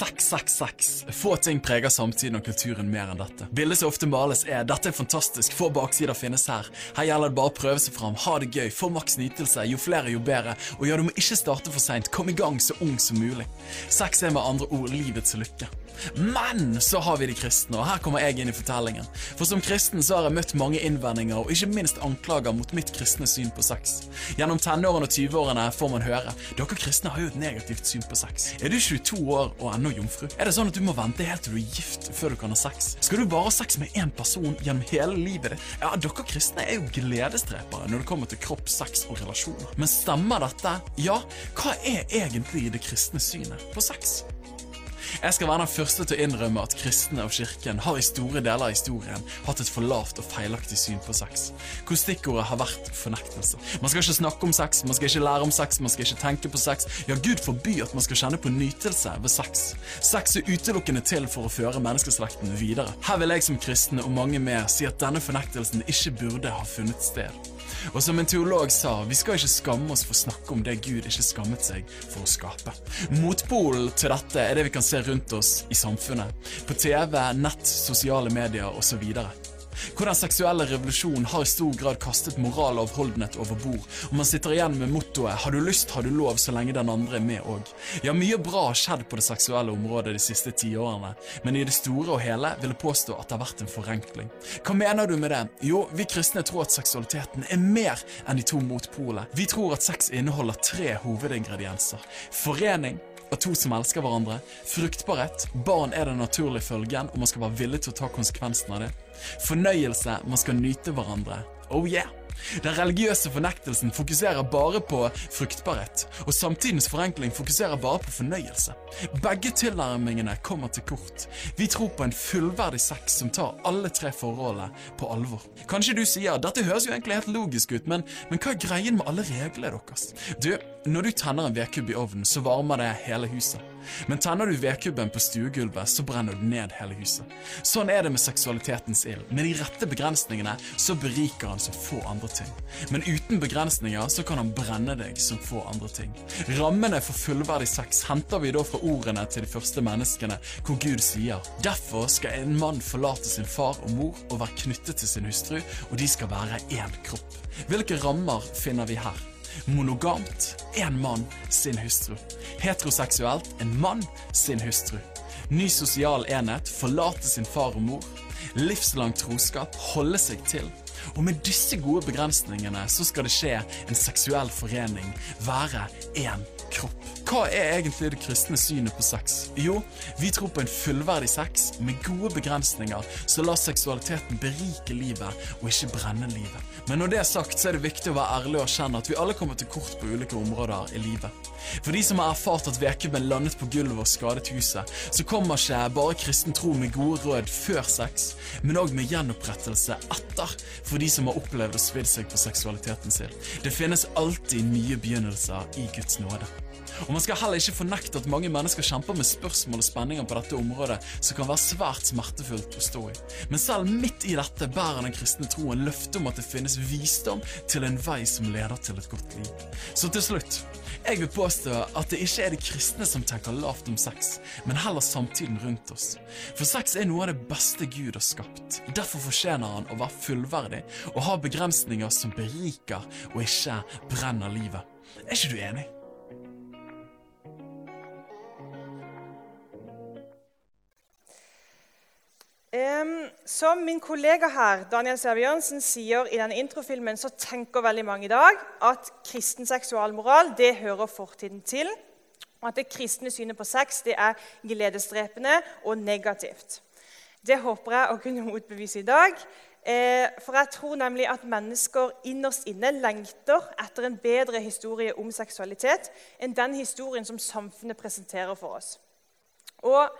Sex, sex, sex. Få ting preger samtiden og kulturen mer enn dette. Bildet som ofte males er 'dette er fantastisk, få baksider finnes her'. Her gjelder det bare å prøve seg fram, ha det gøy, få maks nytelse, jo flere jo bedre. Og ja, du må ikke starte for seint, kom i gang så ung som mulig. Sex er med andre ord livets lykke. Men så har vi de kristne, og her kommer jeg inn i fortellingen. For som kristen så har jeg møtt mange innvendinger og ikke minst anklager mot mitt kristne syn på sex. Gjennom tenårene og 20-årene får man høre dere kristne har jo et negativt syn på sex. Er du 22 år og ennå jomfru? Er det sånn at du må vente helt til du er gift før du kan ha sex? Skal du bare ha sex med én person gjennom hele livet ditt? Ja, dere kristne er jo gledesdrepere når det kommer til kropp, sex og relasjoner. Men stemmer dette? Ja, hva er egentlig det kristne synet på sex? Jeg skal være den første til å innrømme at kristne og kirken har i store deler av historien hatt et for lavt og feilaktig syn på sex, hvor stikkordet har vært fornektelse. Man skal ikke snakke om sex, man skal ikke lære om sex, man skal ikke tenke på sex. Ja, Gud forby at man skal kjenne på nytelse ved sex. Sex er utelukkende til for å føre menneskeslekten videre. Her vil jeg som kristne og mange mer si at denne fornektelsen ikke burde ha funnet sted. Og som en teolog sa, vi skal ikke skamme oss for å snakke om det Gud ikke skammet seg for å skape. Motpolen til dette er det vi kan se rundt oss i samfunnet. På TV, nett, sosiale medier osv. Hvor den seksuelle revolusjonen har i stor grad kastet moral og avholdenhet over bord, og man sitter igjen med mottoet 'har du lyst, har du lov', så lenge den andre er med òg. Ja, mye bra har skjedd på det seksuelle området de siste tiårene, men i det store og hele vil jeg påstå at det har vært en forenkling. Hva mener du med det? Jo, vi kristne tror at seksualiteten er mer enn de to motpolene. Vi tror at sex inneholder tre hovedingredienser. Forening, av to som elsker hverandre. Fruktbarhet. Barn er den naturlige følgen, og man skal være villig til å ta konsekvensen av det. Fornøyelse. Man skal nyte hverandre. Oh yeah! Den religiøse fornektelsen fokuserer bare på fruktbarhet, og samtidens forenkling fokuserer bare på fornøyelse. Begge tilnærmingene kommer til kort. Vi tror på en fullverdig sex som tar alle tre forholdene på alvor. Kanskje du sier dette høres jo egentlig helt logisk ut, men, men hva er greien med alle reglene deres? Du, når du tenner en vedkubb i ovnen, så varmer det hele huset. Men tenner du vedkubben på stuegulvet, så brenner du ned hele huset. Sånn er det med seksualitetens ild. Med de rette begrensningene så beriker han som få andre ting. Men uten begrensninger så kan han brenne deg som få andre ting. Rammene for fullverdig sex henter vi da fra ordene til de første menneskene, hvor Gud sier Derfor skal en mann forlate sin far og mor og være knyttet til sin hustru, og de skal være én kropp. Hvilke rammer finner vi her? Monogamt en mann, sin hustru. Heteroseksuelt en mann, sin hustru. Ny sosial enhet, forlate sin far og mor. Livslang troskap, holde seg til. Og med disse gode begrensningene så skal det skje en seksuell forening, være én kropp. Hva er egentlig det kristne synet på sex? Jo, vi tror på en fullverdig sex med gode begrensninger som lar seksualiteten berike livet og ikke brenne livet. Men når det er sagt, så er det viktig å være ærlig og erkjenne at vi alle kommer til kort på ulike områder i livet. For de som har erfart at vedkubben landet på gulvet og skadet huset, så kommer ikke bare kristen tro med gode råd før sex, men òg med gjenopprettelse etter, for de som har opplevd å svidd seg på seksualiteten sin. Det finnes alltid nye begynnelser i Guds nåde. Og Man skal heller ikke fornekte at mange mennesker kjemper med spørsmål og spenninger på dette området som kan være svært smertefullt å stå i. Men selv midt i dette bærer den kristne troen løfte om at det finnes visdom til en vei som leder til et godt liv. Så til slutt, jeg vil påstå at det ikke er de kristne som tenker lavt om sex, men heller samtiden rundt oss. For sex er noe av det beste Gud har skapt. Derfor fortjener han å være fullverdig og ha begrensninger som beriker og ikke brenner livet. Er ikke du enig? Som min kollega her, Daniel Serviansen, sier i denne introfilmen, så tenker veldig mange i dag at kristen seksualmoral det hører fortiden til. Og at det kristne synet på sex det er gledesdrepende og negativt. Det håper jeg å kunne motbevise i dag. Eh, for jeg tror nemlig at mennesker innerst inne lengter etter en bedre historie om seksualitet enn den historien som samfunnet presenterer for oss. Og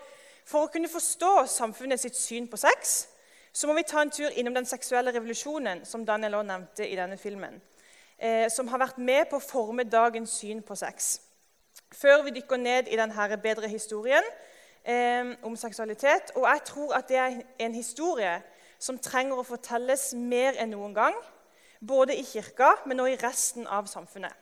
for å kunne forstå samfunnet sitt syn på sex så må vi ta en tur innom den seksuelle revolusjonen som Daniel også nevnte i denne filmen, eh, som har vært med på å forme dagens syn på sex. Før vi dykker ned i denne bedre historien eh, om seksualitet Og jeg tror at det er en historie som trenger å fortelles mer enn noen gang. Både i kirka, men også i resten av samfunnet.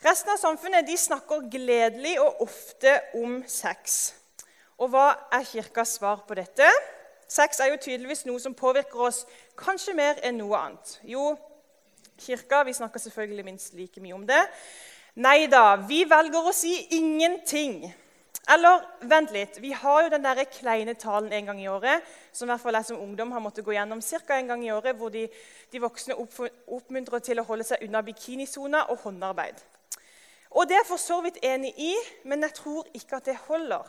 Resten av samfunnet de snakker gledelig og ofte om sex. Og hva er Kirkas svar på dette? Sex er jo tydeligvis noe som påvirker oss kanskje mer enn noe annet. Jo, Kirka vi snakker selvfølgelig minst like mye om det. Nei da, vi velger å si ingenting. Eller vent litt, vi har jo den der kleine talen en gang i året som i hvert fall jeg som ungdom har måttet gå gjennom ca. en gang i året, hvor de, de voksne oppmuntrer til å holde seg unna bikinisona og håndarbeid. Og Det er jeg for så vidt enig i, men jeg tror ikke at det holder.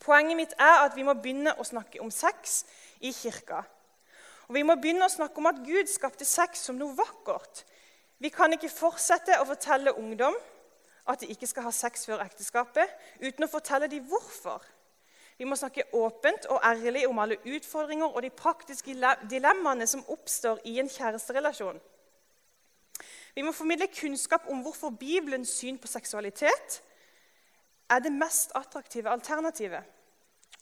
Poenget mitt er at vi må begynne å snakke om sex i kirka. Og Vi må begynne å snakke om at Gud skapte sex som noe vakkert. Vi kan ikke fortsette å fortelle ungdom at de ikke skal ha sex før ekteskapet, uten å fortelle dem hvorfor. Vi må snakke åpent og ærlig om alle utfordringer og de praktiske dilemmaene som oppstår i en kjæresterelasjon. Vi må formidle kunnskap om hvorfor Bibelens syn på seksualitet er det mest attraktive alternativet.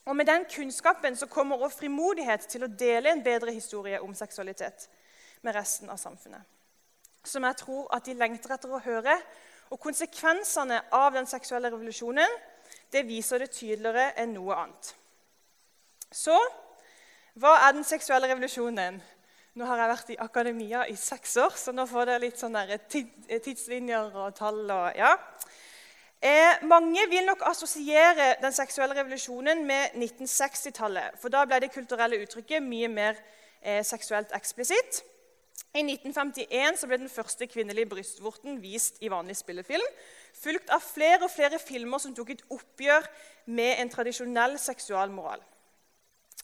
Og Med den kunnskapen så kommer også frimodighet til å dele en bedre historie om seksualitet med resten av samfunnet. Som jeg tror at de lengter etter å høre. Og konsekvensene av den seksuelle revolusjonen det viser det tydeligere enn noe annet. Så hva er den seksuelle revolusjonen? Nå har jeg vært i akademia i seks år, så nå får dere litt sånne tidslinjer og tall. Og, ja. eh, mange vil nok assosiere den seksuelle revolusjonen med 1960-tallet. For da ble det kulturelle uttrykket mye mer eh, seksuelt eksplisitt. I 1951 ble den første kvinnelige brystvorten vist i vanlig spillefilm, fulgt av flere og flere filmer som tok et oppgjør med en tradisjonell seksualmoral.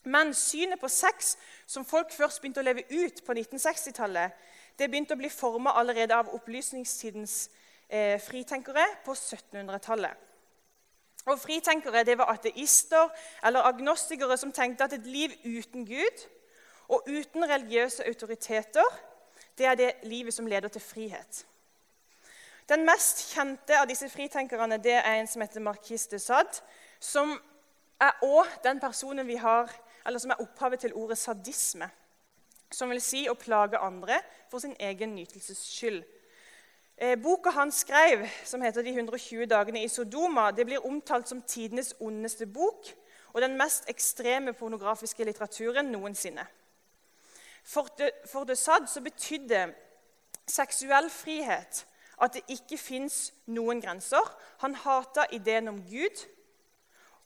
Men synet på sex som folk først begynte å leve ut på 1960-tallet, det begynte å bli forma allerede av opplysningstidens eh, fritenkere på 1700-tallet. Og Fritenkere det var ateister eller agnostikere som tenkte at et liv uten Gud og uten religiøse autoriteter det er det livet som leder til frihet. Den mest kjente av disse fritenkerne det er en som heter Marquis de Sade, som er òg den personen vi har eller som er opphavet til ordet sadisme, som vil si å plage andre for sin egen nytelses skyld. Eh, boka han skrev, som heter 'De 120 dagene i Sodoma', det blir omtalt som tidenes ondeste bok og den mest ekstreme pornografiske litteraturen noensinne. For de, for de Sad så betydde seksuell frihet at det ikke fins noen grenser. Han hata ideen om Gud,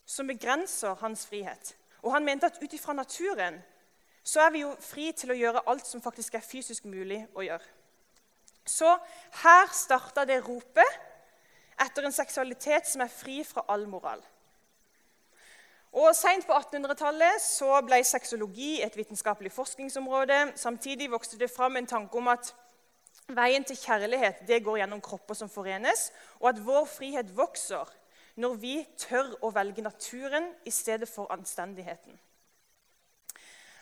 som begrenser hans frihet. Og han mente at ut ifra naturen så er vi jo fri til å gjøre alt som faktisk er fysisk mulig å gjøre. Så her starta det ropet etter en seksualitet som er fri fra all moral. Og Seint på 1800-tallet så ble sexologi et vitenskapelig forskningsområde. Samtidig vokste det fram en tanke om at veien til kjærlighet det går gjennom kropper som forenes, og at vår frihet vokser når vi tør å velge naturen i stedet for anstendigheten.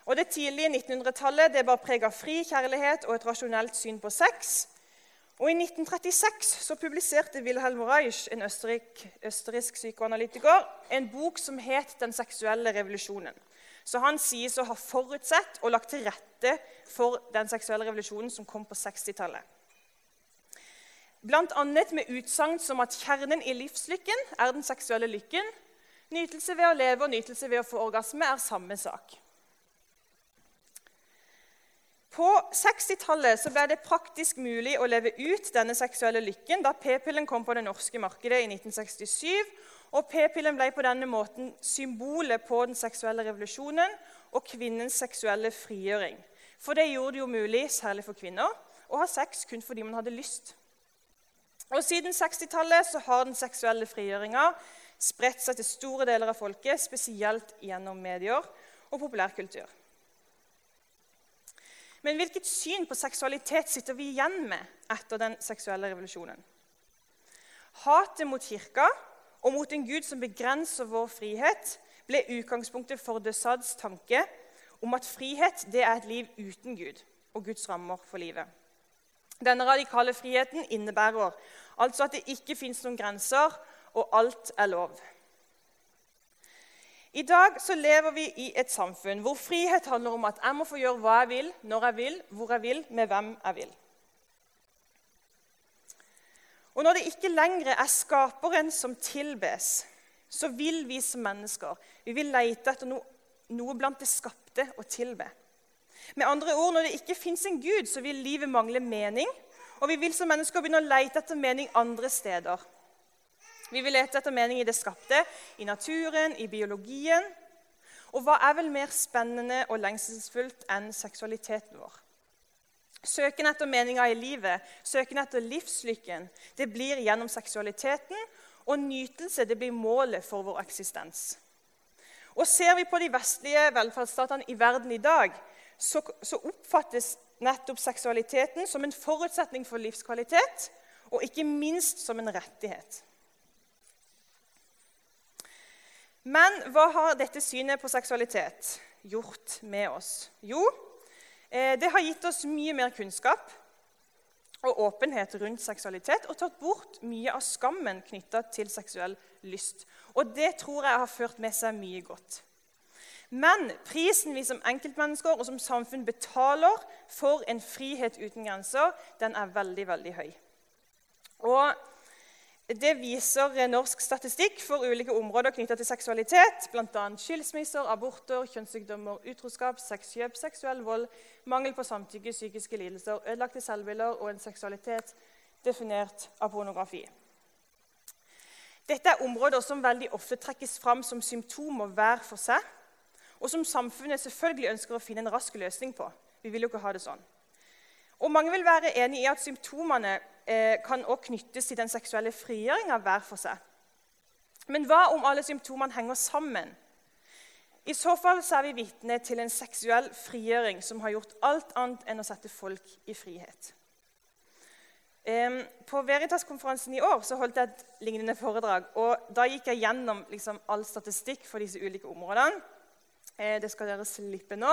Og Det tidlige 1900-tallet var preg av fri kjærlighet og et rasjonelt syn på sex. Og I 1936 så publiserte Wilhelm Reich, en østerrik, østerriksk psykoanalytiker, en bok som het 'Den seksuelle revolusjonen'. Så Han sies å ha forutsett og lagt til rette for den seksuelle revolusjonen som kom på 60-tallet. Bl.a. med utsagn som at kjernen i livslykken er den seksuelle lykken. Nytelse ved å leve og nytelse ved å få orgasme er samme sak. På 60-tallet ble det praktisk mulig å leve ut denne seksuelle lykken da p-pillen kom på det norske markedet i 1967. og P-pillen ble på denne måten symbolet på den seksuelle revolusjonen og kvinnens seksuelle frigjøring. For det gjorde det jo mulig, særlig for kvinner, å ha sex kun fordi man hadde lyst. Og Siden 60-tallet har den seksuelle frigjøringa spredt seg til store deler av folket, spesielt gjennom medier og populærkultur. Men hvilket syn på seksualitet sitter vi igjen med etter den seksuelle revolusjonen? Hatet mot kirka og mot en gud som begrenser vår frihet, ble utgangspunktet for de Sads tanke om at frihet er et liv uten Gud og Guds rammer for livet. Denne radikale friheten innebærer altså at det ikke fins noen grenser, og alt er lov. I dag så lever vi i et samfunn hvor frihet handler om at jeg må få gjøre hva jeg vil, når jeg vil, hvor jeg vil, med hvem jeg vil. Og når det ikke lenger er skaperen som tilbes, så vil vi som mennesker vi vil lete etter noe, noe blant det skapte å tilbe. Med andre ord, Når det ikke fins en gud, så vil livet mangle mening. Og vi vil som mennesker begynne å lete etter mening andre steder. Vi vil lete etter mening i det skapte, i naturen, i biologien. Og hva er vel mer spennende og lengselsfullt enn seksualiteten vår? Søken etter meninga i livet, søken etter livslykken, det blir gjennom seksualiteten. Og nytelse det blir målet for vår eksistens. Og Ser vi på de vestlige velferdsstatene i verden i dag, så, så oppfattes nettopp seksualiteten som en forutsetning for livskvalitet, og ikke minst som en rettighet. Men hva har dette synet på seksualitet gjort med oss? Jo, eh, det har gitt oss mye mer kunnskap og åpenhet rundt seksualitet og tatt bort mye av skammen knytta til seksuell lyst. Og det tror jeg har ført med seg mye godt. Men prisen vi som enkeltmennesker og som samfunn betaler for en frihet uten grenser, den er veldig, veldig høy. Og det viser norsk statistikk for ulike områder knytta til seksualitet, bl.a. skilsmisser, aborter, kjønnssykdommer, utroskap, sexkjøp, seksuell vold, mangel på samtykke, psykiske lidelser, ødelagte selvbilder og en seksualitet definert av pornografi. Dette er områder som veldig ofte trekkes fram som symptomer hver for seg, og som samfunnet selvfølgelig ønsker å finne en rask løsning på. Vi vil jo ikke ha det sånn. Og Mange vil være enig i at symptomene eh, kan også knyttes til den seksuelle frigjøringa hver for seg. Men hva om alle symptomene henger sammen? I så fall så er vi vitne til en seksuell frigjøring som har gjort alt annet enn å sette folk i frihet. På Veritas-konferansen i år så holdt jeg et lignende foredrag. og Da gikk jeg gjennom liksom, all statistikk for disse ulike områdene. Eh, det skal dere slippe nå.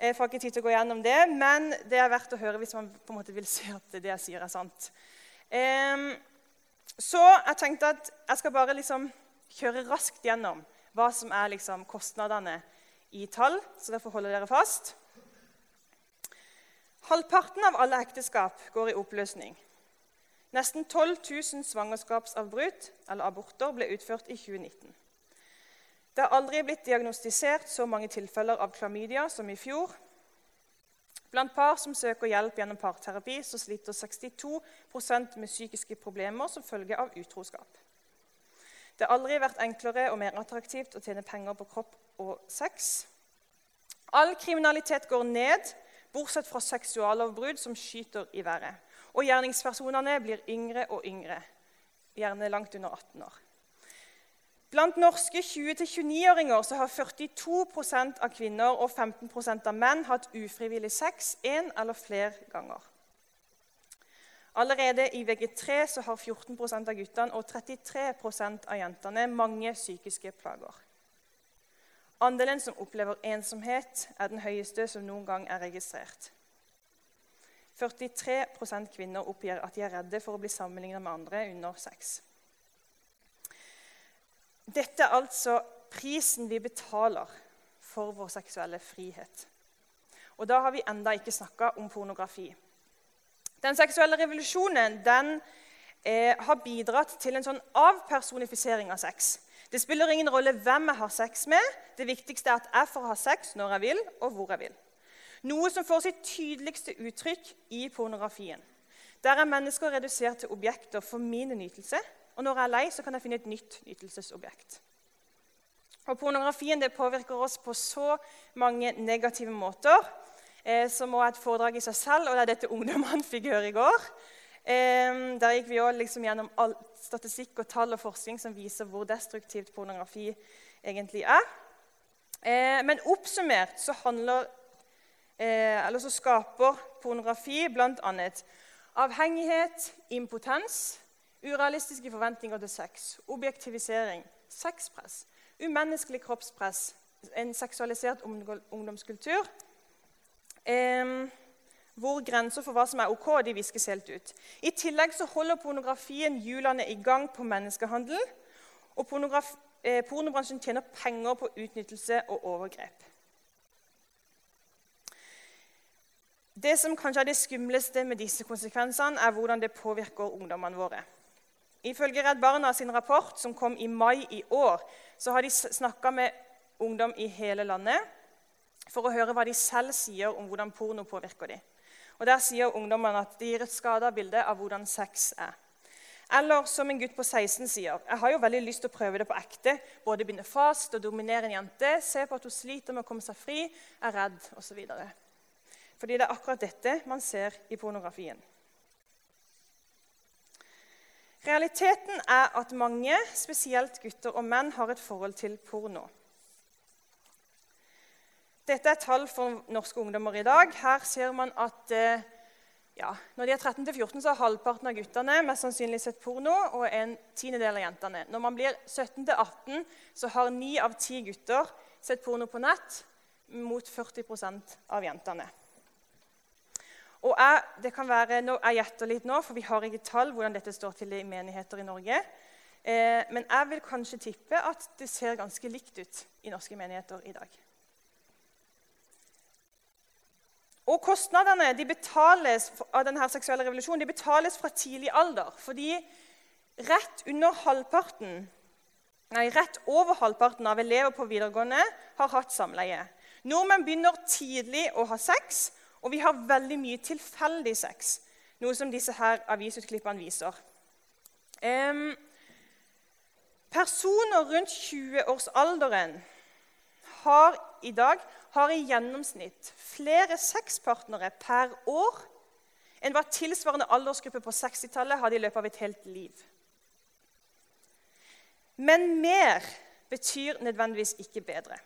Jeg får ikke tid til å gå gjennom det, men det er verdt å høre hvis man på en måte vil se at det jeg sier, er sant. så jeg tenkte at jeg skal bare liksom kjøre raskt gjennom hva som er liksom kostnadene i tall, så derfor holder dere fast. Halvparten av alle ekteskap går i oppløsning. Nesten 12 000 svangerskapsavbrudd eller aborter ble utført i 2019. Det har aldri blitt diagnostisert så mange tilfeller av klamydia som i fjor. Blant par som søker hjelp gjennom parterapi, så sliter 62% med psykiske problemer som følge av utroskap. Det har aldri vært enklere og mer attraktivt å tjene penger på kropp og sex. All kriminalitet går ned, bortsett fra seksuallovbrudd som skyter i været. Og gjerningspersonene blir yngre og yngre, gjerne langt under 18 år. Blant norske 20-29-åringer har 42% av kvinner og 15% av menn hatt ufrivillig sex én eller flere ganger. Allerede i VG3 har 14% av guttene og 33% av jentene mange psykiske plager. Andelen som opplever ensomhet, er den høyeste som noen gang er registrert. 43% kvinner oppgir at de er redde for å bli sammenlignet med andre under sex. Dette er altså prisen vi betaler for vår seksuelle frihet. Og da har vi enda ikke snakka om pornografi. Den seksuelle revolusjonen den, eh, har bidratt til en sånn avpersonifisering av sex. Det spiller ingen rolle hvem jeg har sex med. Det viktigste er at jeg får ha sex når jeg vil, og hvor jeg vil. Noe som får sitt tydeligste uttrykk i pornografien. Der er mennesker redusert til objekter for min nytelse og når jeg er lei, så kan jeg finne et nytt nytelsesobjekt. Og Pornografien det påvirker oss på så mange negative måter. Eh, som også er et foredrag i seg selv, og det er dette ungdommene fikk høre i går. Eh, der gikk vi også liksom gjennom all statistikk og tall og forskning som viser hvor destruktivt pornografi egentlig er. Eh, men oppsummert så handler eh, eller så skaper pornografi bl.a. avhengighet, impotens, Urealistiske forventninger til sex, objektivisering, sexpress, umenneskelig kroppspress, en seksualisert ungdomskultur. Eh, hvor grenser for hva som er ok, de viskes helt ut. I tillegg så holder pornografien hjulene i gang på menneskehandel. Og eh, pornobransjen tjener penger på utnyttelse og overgrep. Det som kanskje er det skumleste med disse konsekvensene, er hvordan det påvirker ungdommene våre. Ifølge Redd Barna sin rapport som kom i mai i år, så har de snakka med ungdom i hele landet for å høre hva de selv sier om hvordan porno påvirker dem. Og Der sier ungdommene at de gir et skada bilde av hvordan sex er. Eller som en gutt på 16 sier jeg har jo veldig lyst til å prøve det på ekte. Både binde fast og dominere en jente, se på at hun sliter med å komme seg fri, er redd osv. Fordi det er akkurat dette man ser i pornografien. Realiteten er at mange, spesielt gutter og menn, har et forhold til porno. Dette er tall for norske ungdommer i dag. Her ser man at eh, ja, Når de er 13-14, så har halvparten av guttene mest sannsynlig sett porno, og en tiendedel av jentene. Når man blir 17-18, så har ni av ti gutter sett porno på nett, mot 40% av jentene. Og jeg, det kan være, jeg gjetter litt nå, for vi har ikke tall hvordan dette står til i menigheter i Norge. Eh, men jeg vil kanskje tippe at det ser ganske likt ut i norske menigheter i dag. Og kostnadene de betales av denne seksuelle revolusjonen de betales fra tidlig alder. Fordi rett halvparten, nei, rett over halvparten av elever på videregående har hatt samleie. Nordmenn begynner tidlig å ha sex, og vi har veldig mye tilfeldig sex. Noe som disse her avisutklippene viser. Um, personer rundt 20-årsalderen har i dag har i gjennomsnitt flere sexpartnere per år enn hva tilsvarende aldersgruppe på 60-tallet hadde i løpet av et helt liv. Men mer betyr nødvendigvis ikke bedre.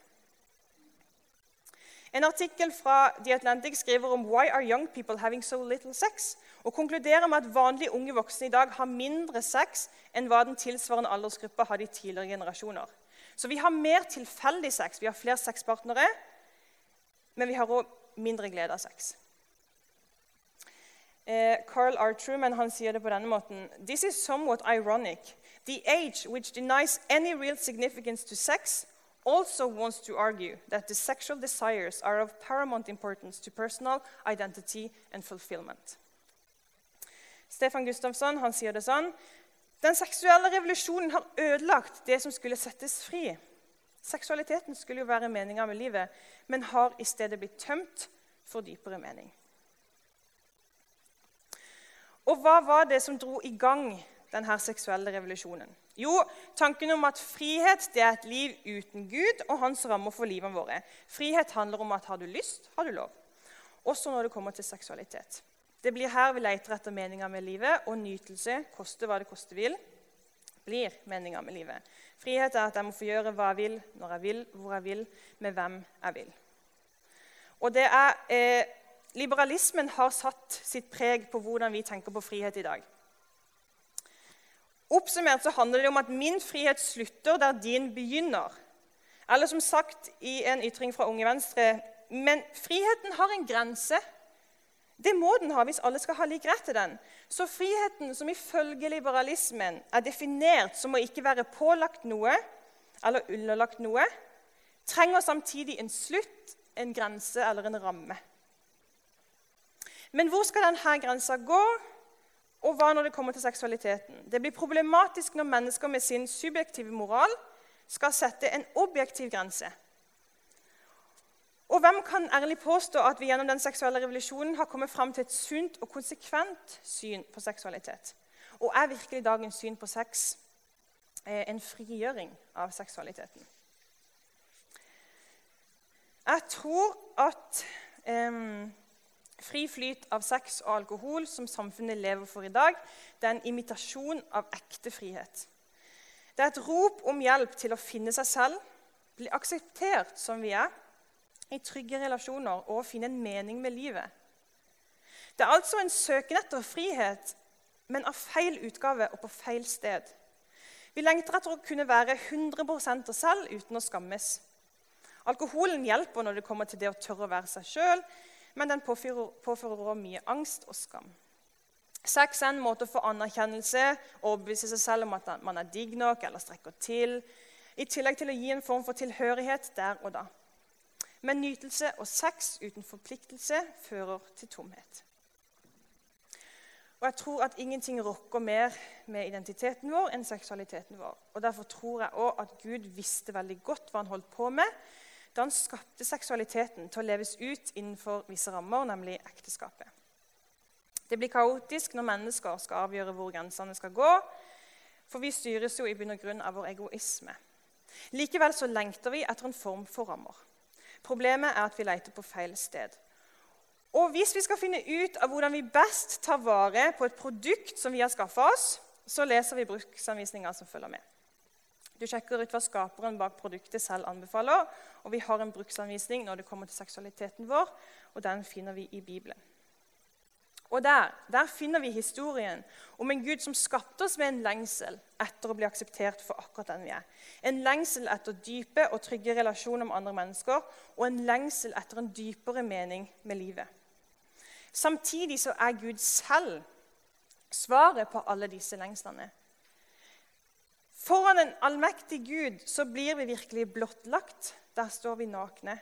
En artikkel fra The Atlantic skriver om «Why are young people having so little sex?» og konkluderer med at vanlige unge voksne i dag har mindre sex enn hva den tilsvarende aldersgruppa hadde i tidligere generasjoner. Så vi har mer tilfeldig sex, vi har flere sexpartnere, men vi har òg mindre glede av sex. Eh, Carl R. Truman han sier det på denne måten This is somewhat ironic. The age which denies any real significance to sex also wants to argue that the sexual desires are of paramount importance to personal identity and fulfillment. Stefan Gustafsson han sier det sånn Den seksuelle revolusjonen har ødelagt det som skulle settes fri. Seksualiteten skulle jo være meninga med livet, men har i stedet blitt tømt for dypere mening. Og hva var det som dro i gang denne seksuelle revolusjonen? Jo, tanken om at frihet det er et liv uten Gud og hans rammer for livene våre. Frihet handler om at har du lyst, har du lov. Også når det kommer til seksualitet. Det blir her vi leter etter meninga med livet, og nytelse, koste hva det koste vil, blir meninga med livet. Frihet er at jeg må få gjøre hva jeg vil, når jeg vil, hvor jeg vil, med hvem jeg vil. Og det er, eh, Liberalismen har satt sitt preg på hvordan vi tenker på frihet i dag. Oppsummert så handler det om at min frihet slutter der din begynner. Eller som sagt i en ytring fra Unge Venstre Men friheten har en grense. Det må den ha hvis alle skal ha lik rett til den. Så friheten, som ifølge liberalismen er definert som å ikke være pålagt noe eller underlagt noe, trenger samtidig en slutt, en grense eller en ramme. Men hvor skal denne grensa gå, og hva når det kommer til seksualiteten? Det blir problematisk når mennesker med sin subjektive moral skal sette en objektiv grense. Og hvem kan ærlig påstå at vi gjennom den seksuelle revolusjonen har kommet fram til et sunt og konsekvent syn på seksualitet? Og er virkelig dagens syn på sex eh, en frigjøring av seksualiteten? Jeg tror at eh, fri flyt av sex og alkohol som samfunnet lever for i dag, det er en imitasjon av ekte frihet. Det er et rop om hjelp til å finne seg selv, bli akseptert som vi er, i trygge relasjoner og finne en mening med livet. Det er altså en søken etter frihet, men av feil utgave og på feil sted. Vi lengter etter å kunne være 100% oss selv uten å skammes. Alkoholen hjelper når det kommer til det å tørre å være seg sjøl, men den påfører også mye angst og skam. Sex er en måte å få anerkjennelse og overbevise seg selv om at man er digg nok eller strekker til, i tillegg til å gi en form for tilhørighet der og da. Men nytelse og sex uten forpliktelse fører til tomhet. Og jeg tror at ingenting rokker mer med identiteten vår enn seksualiteten vår. Og Derfor tror jeg òg at Gud visste veldig godt hva han holdt på med da han skapte seksualiteten til å leves ut innenfor visse rammer, nemlig ekteskapet. Det blir kaotisk når mennesker skal avgjøre hvor grensene skal gå, for vi styres jo i bunn og grunn av vår egoisme. Likevel så lengter vi etter en form for rammer. Problemet er at vi leter på feil sted. Og hvis vi skal finne ut av hvordan vi best tar vare på et produkt som vi har skaffa oss, så leser vi bruksanvisninga som følger med. Du sjekker ut hva skaperen bak produktet selv anbefaler, og vi har en bruksanvisning når det kommer til seksualiteten vår, og den finner vi i Bibelen. Og der, der finner vi historien om en Gud som skapte oss med en lengsel etter å bli akseptert for akkurat den vi er. En lengsel etter dype og trygge relasjoner med andre mennesker, og en lengsel etter en dypere mening med livet. Samtidig så er Gud selv svaret på alle disse lengslene. Foran en allmektig Gud så blir vi virkelig blottlagt. Der står vi nakne.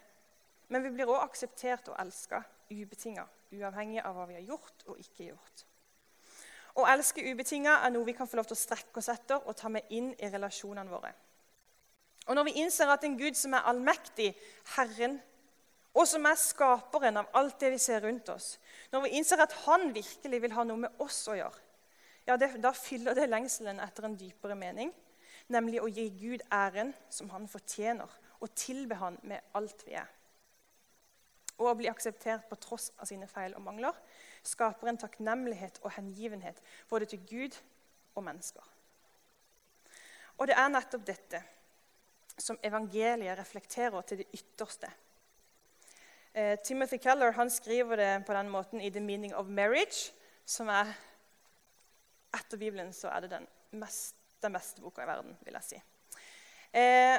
Men vi blir også akseptert og elska ubetinga, uavhengig av hva vi har gjort og ikke gjort. Å elske ubetinga er noe vi kan få lov til å strekke oss etter og ta med inn i relasjonene våre. Og Når vi innser at en Gud som er allmektig, Herren, og som er skaperen av alt det vi ser rundt oss, når vi innser at han virkelig vil ha noe med oss å gjøre, ja, det, da fyller det lengselen etter en dypere mening, nemlig å gi Gud æren som han fortjener, og tilbe han med alt vi er. Og å bli akseptert på tross av sine feil og mangler skaper en takknemlighet og hengivenhet både til Gud og mennesker. Og det er nettopp dette som evangeliet reflekterer til det ytterste Eh, Timothy Keller skriver det på den måten i 'The Meaning of Marriage', som er Etter Bibelen så er det den, mest, den beste boka i verden, vil jeg si. Eh,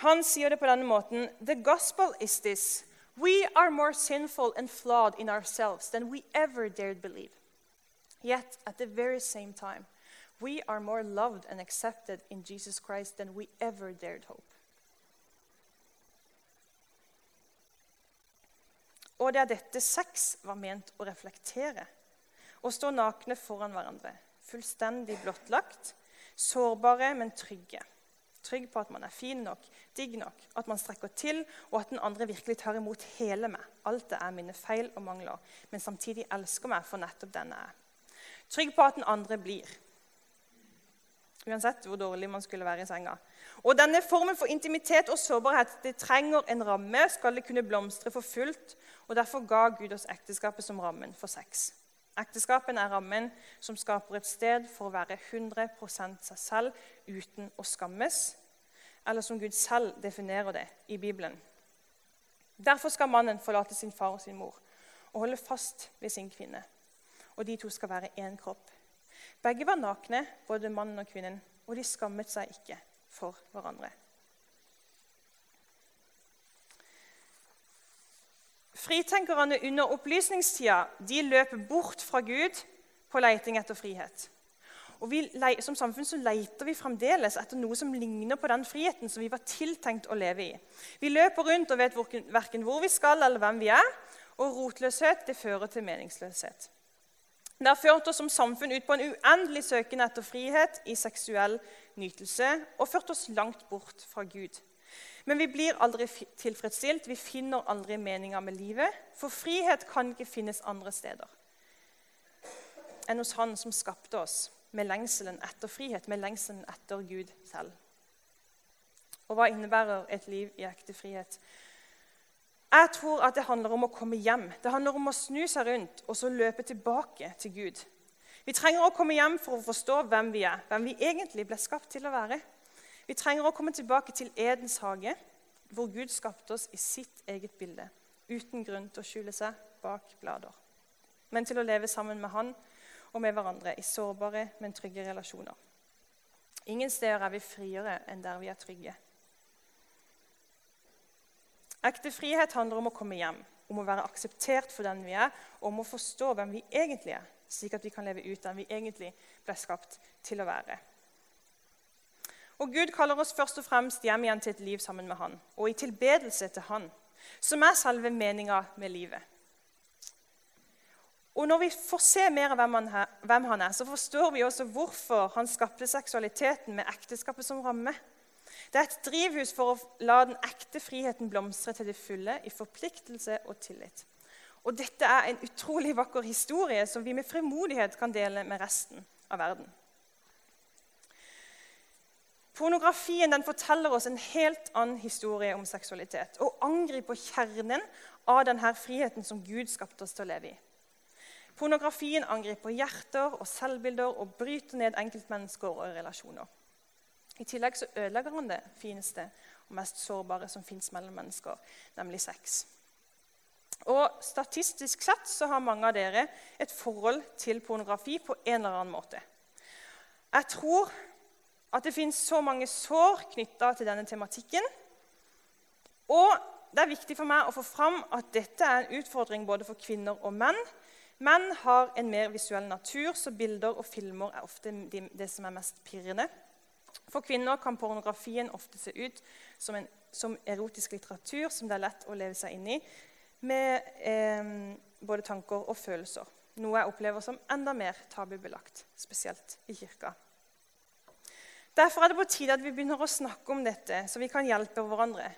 han sier det på denne måten The gospel is this. We are more sinful and flawed in ourselves than we ever dared believe. Yet, at the very same time, we are more loved and accepted in Jesus Christ than we ever dared hope. Og det er dette sex var ment å reflektere. Å stå nakne foran hverandre, fullstendig blottlagt, sårbare, men trygge. Trygg på at man er fin nok, digg nok, at man strekker til, og at den andre virkelig tar imot hele meg. Alt det er mine feil og mangler, men samtidig elsker meg for nettopp den jeg er. Trygg på at den andre blir. Uansett hvor dårlig man skulle være i senga. Og Denne formen for intimitet og sårbarhet det trenger en ramme skal det kunne blomstre for fullt. og Derfor ga Gud oss ekteskapet som rammen for sex. Ekteskapen er rammen som skaper et sted for å være 100% seg selv uten å skammes, eller som Gud selv definerer det i Bibelen. Derfor skal mannen forlate sin far og sin mor og holde fast ved sin kvinne. Og de to skal være én kropp. Begge var nakne, både mannen og kvinnen, og de skammet seg ikke for hverandre. Fritenkerne under opplysningstida de løper bort fra Gud på leiting etter frihet. Og vi, Som samfunn så leter vi fremdeles etter noe som ligner på den friheten som vi var tiltenkt å leve i. Vi løper rundt og vet verken hvor vi skal eller hvem vi er. Og rotløshet det fører til meningsløshet. Det har ført oss som samfunn ut på en uendelig søken etter frihet i seksuell nytelse og ført oss langt bort fra Gud. Men vi blir aldri tilfredsstilt, vi finner aldri meninga med livet. For frihet kan ikke finnes andre steder enn hos Han som skapte oss, med lengselen etter frihet, med lengselen etter Gud selv. Og hva innebærer et liv i ekte frihet? Jeg tror at det handler om å komme hjem. Det handler om å snu seg rundt og så løpe tilbake til Gud. Vi trenger å komme hjem for å forstå hvem vi er, hvem vi egentlig ble skapt til å være. Vi trenger å komme tilbake til Edens hage, hvor Gud skapte oss i sitt eget bilde, uten grunn til å skjule seg bak blader, men til å leve sammen med Han og med hverandre i sårbare, men trygge relasjoner. Ingen steder er vi friere enn der vi er trygge. Ekte frihet handler om å komme hjem, om å være akseptert for den vi er, og om å forstå hvem vi egentlig er, slik at vi kan leve ut den vi egentlig ble skapt til å være. Og Gud kaller oss først og fremst hjem igjen til et liv sammen med Han, og i tilbedelse til Han, som er selve meninga med livet. Og når vi får se mer av hvem han, er, så forstår vi også hvorfor han skapte seksualiteten med ekteskapet som ramme. Det er et drivhus for å la den ekte friheten blomstre til det fulle i forpliktelse og tillit. Og Dette er en utrolig vakker historie som vi med frimodighet kan dele med resten av verden. Pornografien den forteller oss en helt annen historie om seksualitet og angriper kjernen av denne friheten som Gud skapte oss til å leve i. Pornografien angriper hjerter og selvbilder og bryter ned enkeltmennesker og relasjoner. I tillegg så ødelegger han det fineste og mest sårbare som fins mellom mennesker, nemlig sex. Og Statistisk sett så har mange av dere et forhold til pornografi på en eller annen måte. Jeg tror at det fins så mange sår knytta til denne tematikken. Og det er viktig for meg å få fram at dette er en utfordring både for kvinner og menn. Menn har en mer visuell natur, så bilder og filmer er ofte det som er mest pirrende. For kvinner kan pornografien ofte se ut som, en, som erotisk litteratur som det er lett å leve seg inn i, med eh, både tanker og følelser. Noe jeg opplever som enda mer tabubelagt, spesielt i kirka. Derfor er det på tide at vi begynner å snakke om dette, så vi kan hjelpe hverandre.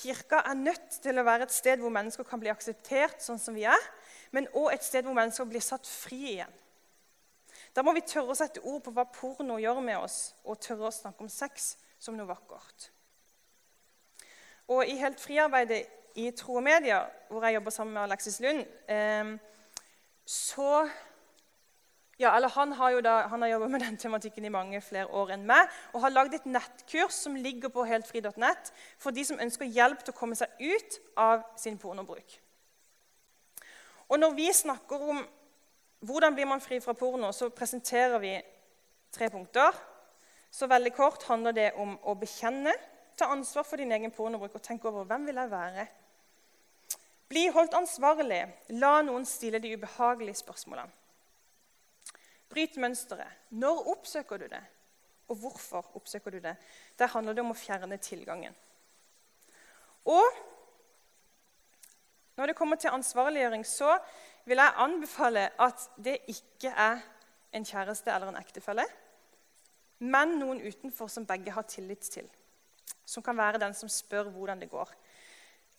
Kirka er nødt til å være et sted hvor mennesker kan bli akseptert sånn som vi er, men òg et sted hvor mennesker blir satt fri igjen. Da må vi tørre å sette ord på hva porno gjør med oss, og tørre å snakke om sex som noe vakkert. Og I Helt friarbeidet i Tro og Media, hvor jeg jobber sammen med Alexis Lund, eh, så ja, eller Han har jo jobbet med den tematikken i mange flere år enn meg og har lagd et nettkurs som ligger på heltfri.net for de som ønsker hjelp til å komme seg ut av sin pornobruk. Og Når vi snakker om hvordan blir man fri fra porno, så presenterer vi tre punkter. Så veldig kort handler det om å bekjenne, ta ansvar for din egen pornobruk og tenke over hvem vil jeg være. Bli holdt ansvarlig. La noen stille de ubehagelige spørsmålene. Bryt mønsteret. Når oppsøker du det? Og hvorfor oppsøker du det? Der handler det om å fjerne tilgangen. Og når det kommer til ansvarliggjøring, så vil jeg anbefale at det ikke er en kjæreste eller en ektefelle, men noen utenfor som begge har tillit til. Som kan være den som spør hvordan det går.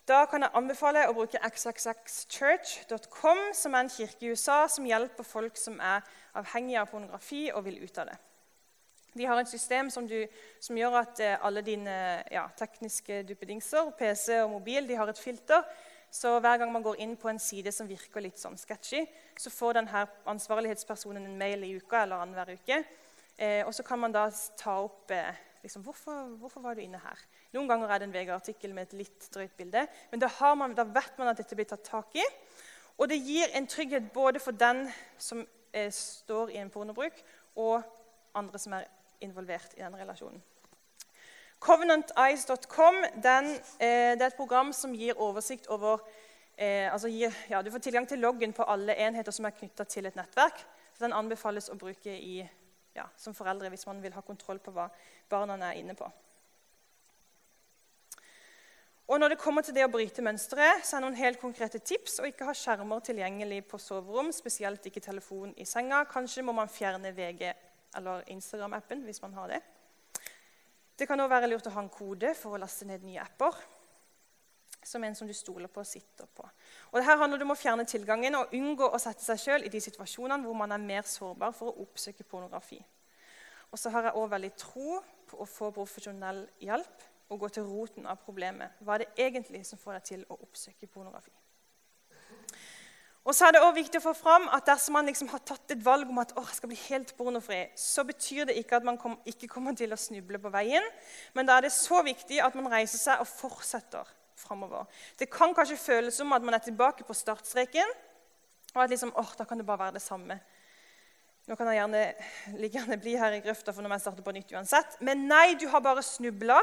Da kan jeg anbefale å bruke xxxchurch.com, som er en kirke i USA som hjelper folk som er avhengige av pornografi og vil ut av det. De har et system som, du, som gjør at eh, alle dine ja, tekniske duppedingser, PC og mobil, de har et filter så hver gang man går inn på en side som virker litt sånn sketchy, så får denne ansvarlighetspersonen en mail i uka eller annenhver uke. Eh, og så kan man da ta opp eh, liksom, hvorfor, hvorfor, var du inne her? Noen ganger er det en VG-artikkel med et litt drøyt bilde. Men da, man, da, vet man at dette blir tatt tak i. Og det gir en trygghet både for den som eh, står i en pornobruk, og andre som er involvert i den relasjonen. Covenanteyes.com eh, er et program som gir oversikt over eh, altså gir, ja, Du får tilgang til loggen på alle enheter som er knytta til et nettverk. Så Den anbefales å bruke i, ja, som foreldre hvis man vil ha kontroll på hva barna er inne på. Og Når det kommer til det å bryte mønsteret, så er noen helt konkrete tips å ikke ha skjermer tilgjengelig på soverom, spesielt ikke telefon i senga. Kanskje må man fjerne VG eller Instagram-appen hvis man har det. Det kan også være lurt å ha en kode for å laste ned nye apper. Som en som du stoler på og sitter på. Og det her handler det om å fjerne tilgangen og unngå å sette seg sjøl i de situasjonene hvor man er mer sårbar for å oppsøke pornografi. Og så har jeg òg veldig tro på å få profesjonell hjelp og gå til roten av problemet. Hva er det egentlig som får deg til å oppsøke pornografi? Og så er det også viktig å få fram at Dersom man liksom har tatt et valg om at jeg skal bli helt pornofri, så betyr det ikke at man kom, ikke kommer til å snuble på veien. Men da er det så viktig at man reiser seg og fortsetter framover. Det kan kanskje føles som at man er tilbake på startstreken, og at liksom, åh, da kan det bare være det samme. Nå kan jeg gjerne, like gjerne bli her i grøfta for når jeg starter på nytt uansett. Men nei, du har bare snubla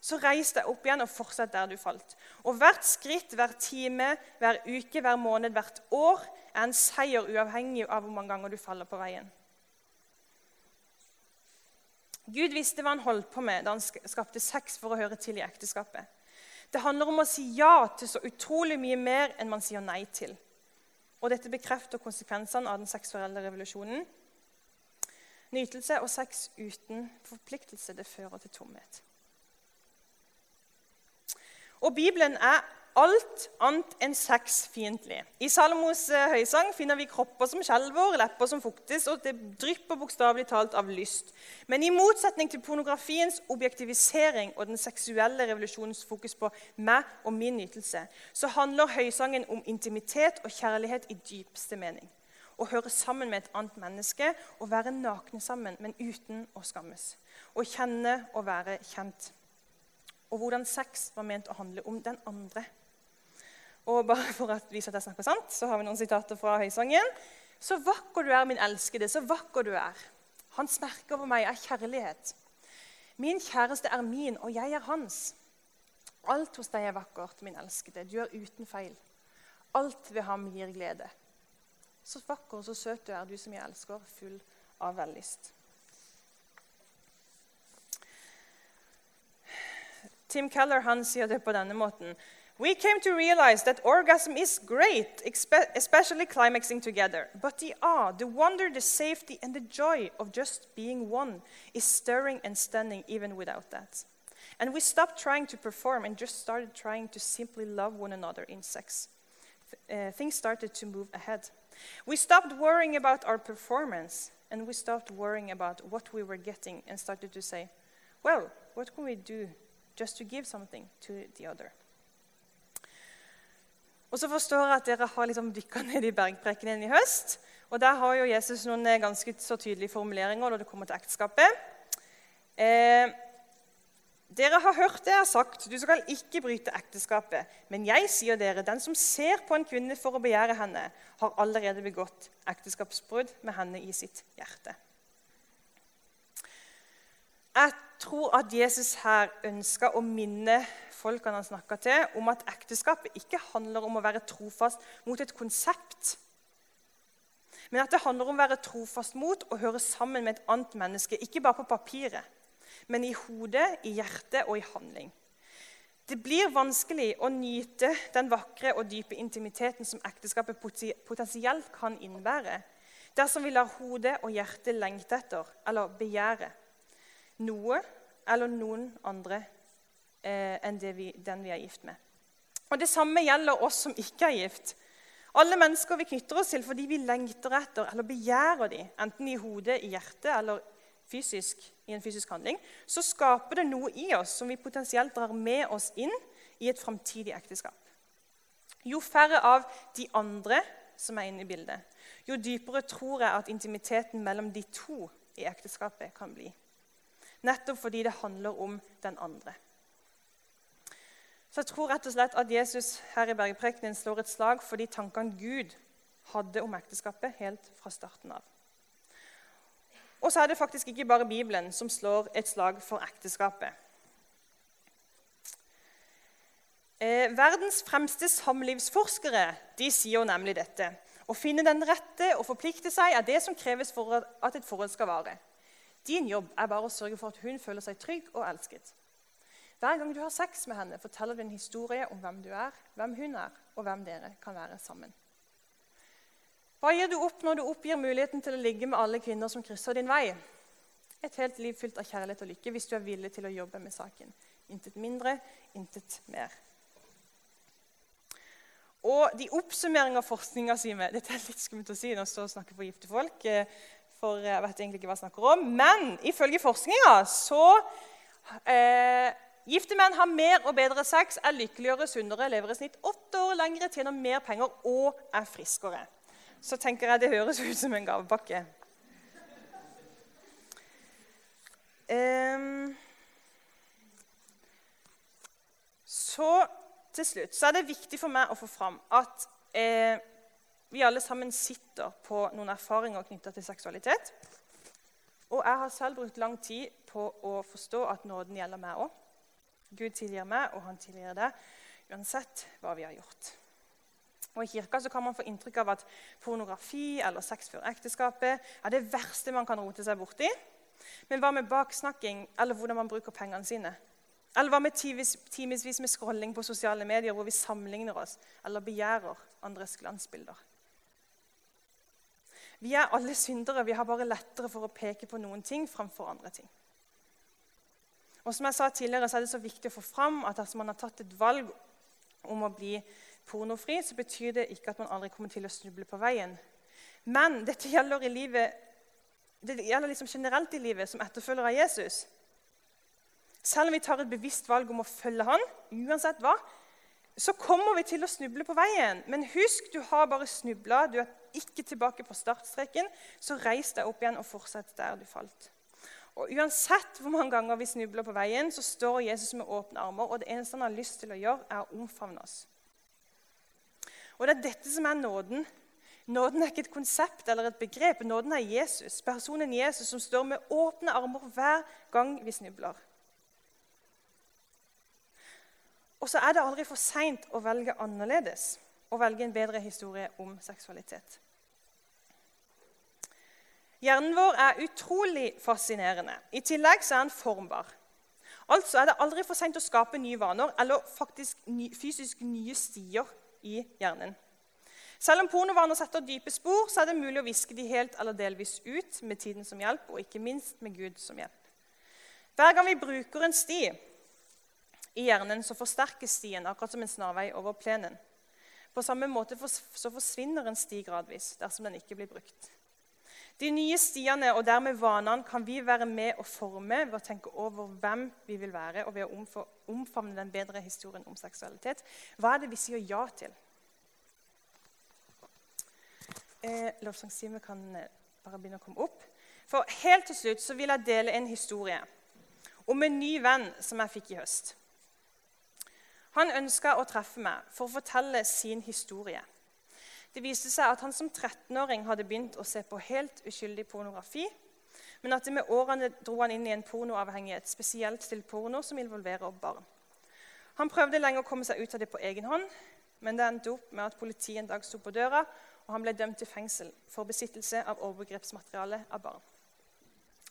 så reis deg opp igjen og fortsett der du falt. Og Hvert skritt, hver time, hver uke, hver måned, hvert år er en seier uavhengig av hvor mange ganger du faller på veien. Gud visste hva han holdt på med da han skapte sex for å høre til i ekteskapet. Det handler om å si ja til så utrolig mye mer enn man sier nei til. Og dette bekrefter konsekvensene av den seksuelle revolusjonen. Nytelse og sex uten forpliktelse det fører til tomhet. Og Bibelen er alt annet enn sexfiendtlig. I Salomos eh, høysang finner vi kropper som skjelver, lepper som fuktes, og det drypper bokstavelig talt av lyst. Men i motsetning til pornografiens objektivisering og den seksuelle revolusjonens fokus på meg og min nytelse, så handler høysangen om intimitet og kjærlighet i dypeste mening. Å høre sammen med et annet menneske og være nakne sammen, men uten å skammes. Å kjenne og være kjent og hvordan sex var ment å handle om den andre. Og bare for å vise at jeg snakker sant, så har vi noen sitater fra Høysangen. Så vakker du er, min elskede, så vakker du er. Hans merke over meg er kjærlighet. Min kjæreste er min, og jeg er hans. Alt hos deg er vakkert, min elskede. Du er uten feil. Alt ved ham gir glede. Så vakker og så søt du er, du som jeg elsker, full av vellyst. Tim Keller han sier det på denne måten. We came to realize that orgasm is great, especially climaxing together. But the awe, the wonder, the safety, and the joy of just being one is stirring and stunning even without that. And we stopped trying to perform and just started trying to simply love one another in sex. Uh, things started to move ahead. We stopped worrying about our performance and we stopped worrying about what we were getting and started to say, well, what can we do just to give something to the other. Og så forstår jeg at dere har liksom dykka ned i bergprekenen i høst. Og Der har jo Jesus noen eh, ganske så tydelige formuleringer når det kommer til ekteskapet. Eh, dere har hørt det jeg har sagt, du skal ikke bryte ekteskapet. Men jeg sier dere, den som ser på en kvinne for å begjære henne, har allerede begått ekteskapsbrudd med henne i sitt hjerte. Jeg tror at Jesus her ønska å minne folkene han snakka til, om at ekteskapet ikke handler om å være trofast mot et konsept, men at det handler om å være trofast mot å høre sammen med et annet menneske. Ikke bare på papiret, men i hodet, i hjertet og i handling. Det blir vanskelig å nyte den vakre og dype intimiteten som ekteskapet potensielt kan innebære, dersom vi lar hodet og hjertet lengte etter eller begjære noe eller noen andre eh, enn vi, den vi er gift med. Og Det samme gjelder oss som ikke er gift. Alle mennesker vi knytter oss til fordi vi lengter etter eller begjærer dem, enten i hodet, i hjertet eller fysisk, i en fysisk handling, så skaper det noe i oss som vi potensielt drar med oss inn i et framtidig ekteskap. Jo færre av de andre som er inne i bildet, jo dypere tror jeg at intimiteten mellom de to i ekteskapet kan bli. Nettopp fordi det handler om den andre. Så jeg tror rett og slett at Jesus her i bergprekenen slår et slag for de tankene Gud hadde om ekteskapet helt fra starten av. Og så er det faktisk ikke bare Bibelen som slår et slag for ekteskapet. Eh, verdens fremste samlivsforskere de sier nemlig dette. Å finne den rette og forplikte seg er det som kreves for at et forhold skal vare. Din jobb er bare å sørge for at hun føler seg trygg og elsket. Hver gang du har sex med henne, forteller du en historie om hvem du er, hvem hun er, og hvem dere kan være sammen. Hva gir du opp når du oppgir muligheten til å ligge med alle kvinner som krysser din vei? Et helt liv fylt av kjærlighet og lykke hvis du er villig til å jobbe med saken. Intet mindre, intet mer. Og de oppsummeringer forskninga si med Dette er litt skummelt å si når jeg snakker for gifte folk. Eh, for jeg vet egentlig ikke hva jeg snakker om. Men ifølge forskninga så eh, Gifte menn har mer og bedre sex, er lykkeligere, sunnere, lever i snitt åtte år lengre, tjener mer penger og er friskere. Så tenker jeg det høres ut som en gavepakke. Um, så til slutt så er det viktig for meg å få fram at eh, vi alle sammen sitter på noen erfaringer knytta til seksualitet. Og jeg har selv brukt lang tid på å forstå at nåden gjelder meg òg. Gud tilgir meg, og han tilgir det, uansett hva vi har gjort. Og I kirka så kan man få inntrykk av at pornografi eller sex før ekteskapet er det verste man kan rote seg borti. Men hva med baksnakking eller hvordan man bruker pengene sine? Eller hva med timevis med scrolling på sosiale medier hvor vi sammenligner oss eller begjærer andres glansbilder? Vi er alle syndere. Vi har bare lettere for å peke på noen ting framfor andre ting. Og som jeg sa tidligere, så er det så viktig å få fram at dersom man har tatt et valg om å bli pornofri, så betyr det ikke at man aldri kommer til å snuble på veien. Men dette gjelder, i livet, det gjelder liksom generelt i livet som etterfølger av Jesus. Selv om vi tar et bevisst valg om å følge han, uansett hva, så kommer vi til å snuble på veien. Men husk, du har bare snubla. Du er ikke tilbake på startstreken. Så reis deg opp igjen og fortsett der du falt. Og Uansett hvor mange ganger vi snubler på veien, så står Jesus med åpne armer. Og det eneste han har lyst til å gjøre, er å omfavne oss. Og Det er dette som er nåden. Nåden er ikke et konsept eller et begrep. Nåden er Jesus, personen Jesus som står med åpne armer hver gang vi snubler. Og så er det aldri for seint å velge annerledes og velge en bedre historie om seksualitet. Hjernen vår er utrolig fascinerende. I tillegg er den formbar. Altså er det aldri for seint å skape nye vaner eller faktisk ny, fysisk nye stier i hjernen. Selv om pornovaner setter dype spor, så er det mulig å viske de helt eller delvis ut med tiden som hjelp, og ikke minst med Gud som hjelp. Hver gang vi bruker en sti i hjernen, så forsterkes stien akkurat som en snarvei over plenen. På samme måte så forsvinner en sti gradvis dersom den ikke blir brukt. De nye stiene og dermed vanene kan vi være med å forme ved å tenke over hvem vi vil være, og ved å omfavne den bedre historien om seksualitet. Hva er det vi sier ja til? Eh, Lovsangsteamet kan eh, bare begynne å komme opp. For Helt til slutt så vil jeg dele en historie om en ny venn som jeg fikk i høst. Han ønska å treffe meg for å fortelle sin historie. Det viste seg at han som 13-åring hadde begynt å se på helt uskyldig pornografi, men at det med årene dro han inn i en pornoavhengighet, spesielt til porno som involverer barn. Han prøvde lenge å komme seg ut av det på egen hånd, men det endte opp med at politiet en dag sto på døra, og han ble dømt til fengsel for besittelse av overgrepsmateriale av barn.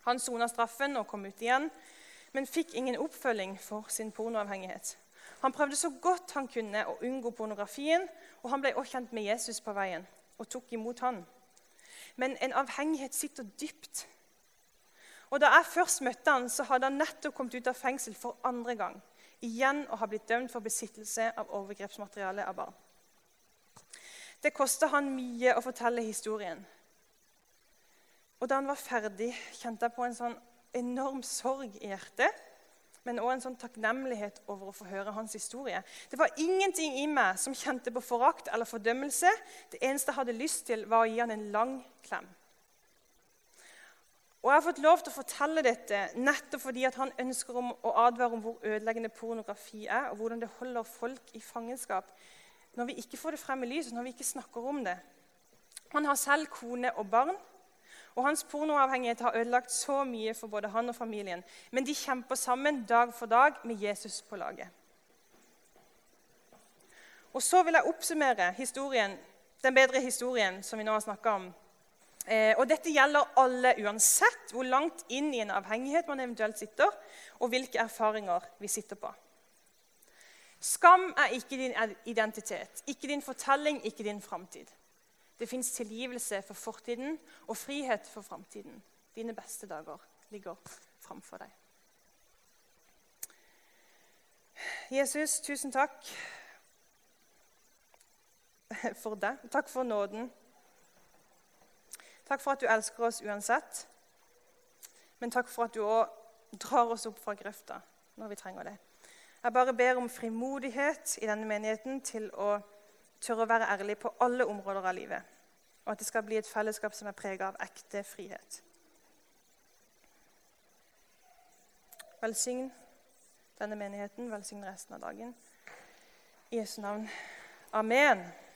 Han sona straffen og kom ut igjen, men fikk ingen oppfølging for sin pornoavhengighet. Han prøvde så godt han kunne å unngå pornografien, og han ble også kjent med Jesus på veien og tok imot han. Men en avhengighet sitter dypt. Og Da jeg først møtte han, så hadde han nettopp kommet ut av fengsel for andre gang. Igjen å ha blitt dømt for besittelse av overgrepsmateriale av barn. Det kosta han mye å fortelle historien. Og Da han var ferdig, kjente jeg på en sånn enorm sorg i hjertet men òg en sånn takknemlighet over å få høre hans historie. Det var ingenting i meg som kjente på forakt eller fordømmelse. Det eneste jeg hadde lyst til, var å gi han en lang klem. Og Jeg har fått lov til å fortelle dette nettopp fordi han ønsker om å advare om hvor ødeleggende pornografi er, og hvordan det holder folk i fangenskap når vi ikke får det frem i lyset, når vi ikke snakker om det. Han har selv kone og barn. Og Hans pornoavhengighet har ødelagt så mye for både han og familien. Men de kjemper sammen dag for dag med Jesus på laget. Og Så vil jeg oppsummere historien, den bedre historien som vi nå har snakka om. Eh, og Dette gjelder alle, uansett hvor langt inn i en avhengighet man eventuelt sitter, og hvilke erfaringer vi sitter på. Skam er ikke din identitet, ikke din fortelling, ikke din framtid. Det fins tilgivelse for fortiden og frihet for framtiden. Dine beste dager ligger framfor deg. Jesus, tusen takk for det. Takk for nåden. Takk for at du elsker oss uansett. Men takk for at du òg drar oss opp fra grøfta når vi trenger det. Jeg bare ber om frimodighet i denne menigheten til å tørre å være ærlig på alle områder av livet. Og at det skal bli et fellesskap som er prega av ekte frihet. Velsign denne menigheten, velsign resten av dagen. I Jesu navn. Amen.